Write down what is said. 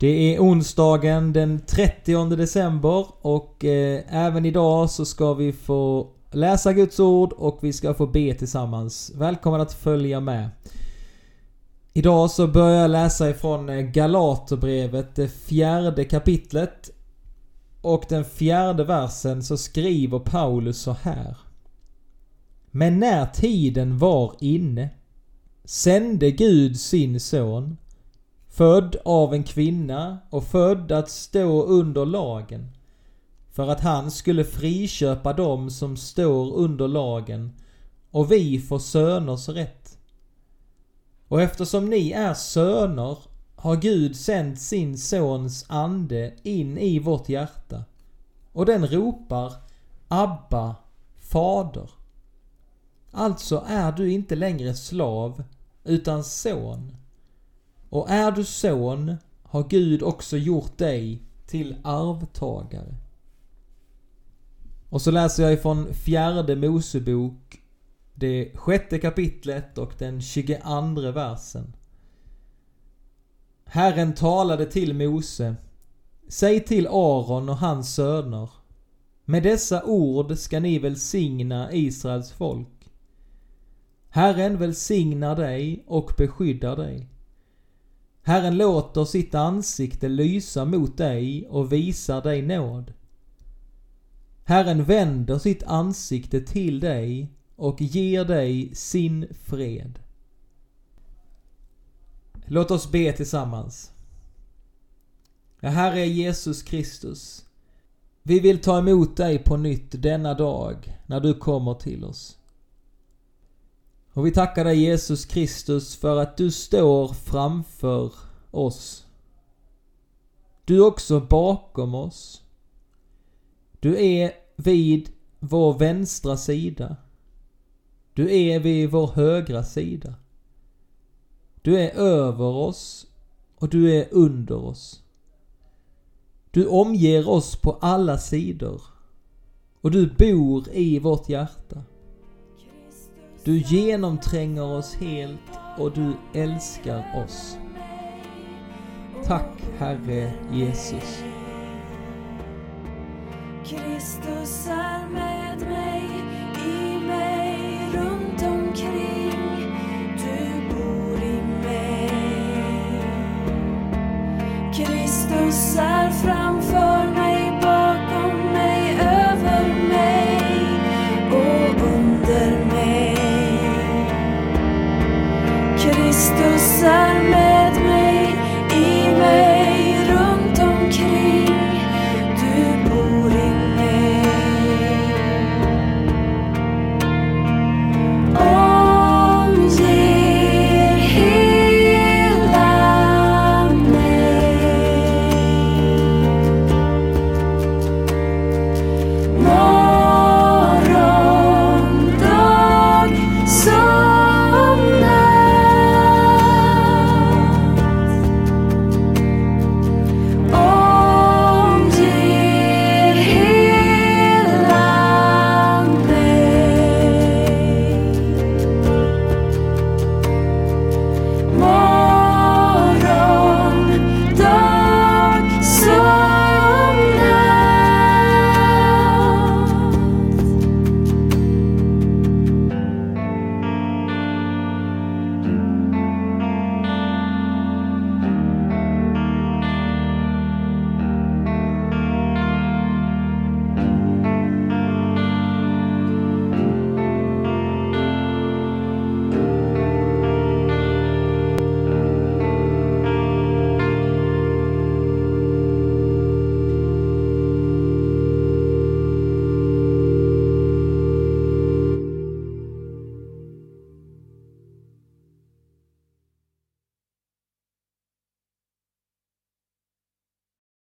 Det är onsdagen den 30 december och eh, även idag så ska vi få läsa Guds ord och vi ska få be tillsammans. Välkommen att följa med. Idag så börjar jag läsa ifrån eh, Galaterbrevet, det fjärde kapitlet. Och den fjärde versen så skriver Paulus så här. Men när tiden var inne sände Gud sin son född av en kvinna och född att stå under lagen för att han skulle friköpa dem som står under lagen och vi får söners rätt. Och eftersom ni är söner har Gud sänt sin sons ande in i vårt hjärta och den ropar Abba, Fader. Alltså är du inte längre slav utan son. Och är du son har Gud också gjort dig till arvtagare. Och så läser jag ifrån fjärde Mosebok, det sjätte kapitlet och den 22 versen. Herren talade till Mose. Säg till Aron och hans söner. Med dessa ord ska ni välsigna Israels folk. Herren välsignar dig och beskyddar dig. Herren låter sitt ansikte lysa mot dig och visar dig nåd. Herren vänder sitt ansikte till dig och ger dig sin fred. Låt oss be tillsammans. Ja, Herre Jesus Kristus. Vi vill ta emot dig på nytt denna dag när du kommer till oss. Och vi tackar dig Jesus Kristus för att du står framför oss. Du är också bakom oss. Du är vid vår vänstra sida. Du är vid vår högra sida. Du är över oss och du är under oss. Du omger oss på alla sidor och du bor i vårt hjärta. Du genomtränger oss helt och du älskar oss. Tack Herre Jesus. Kristus är med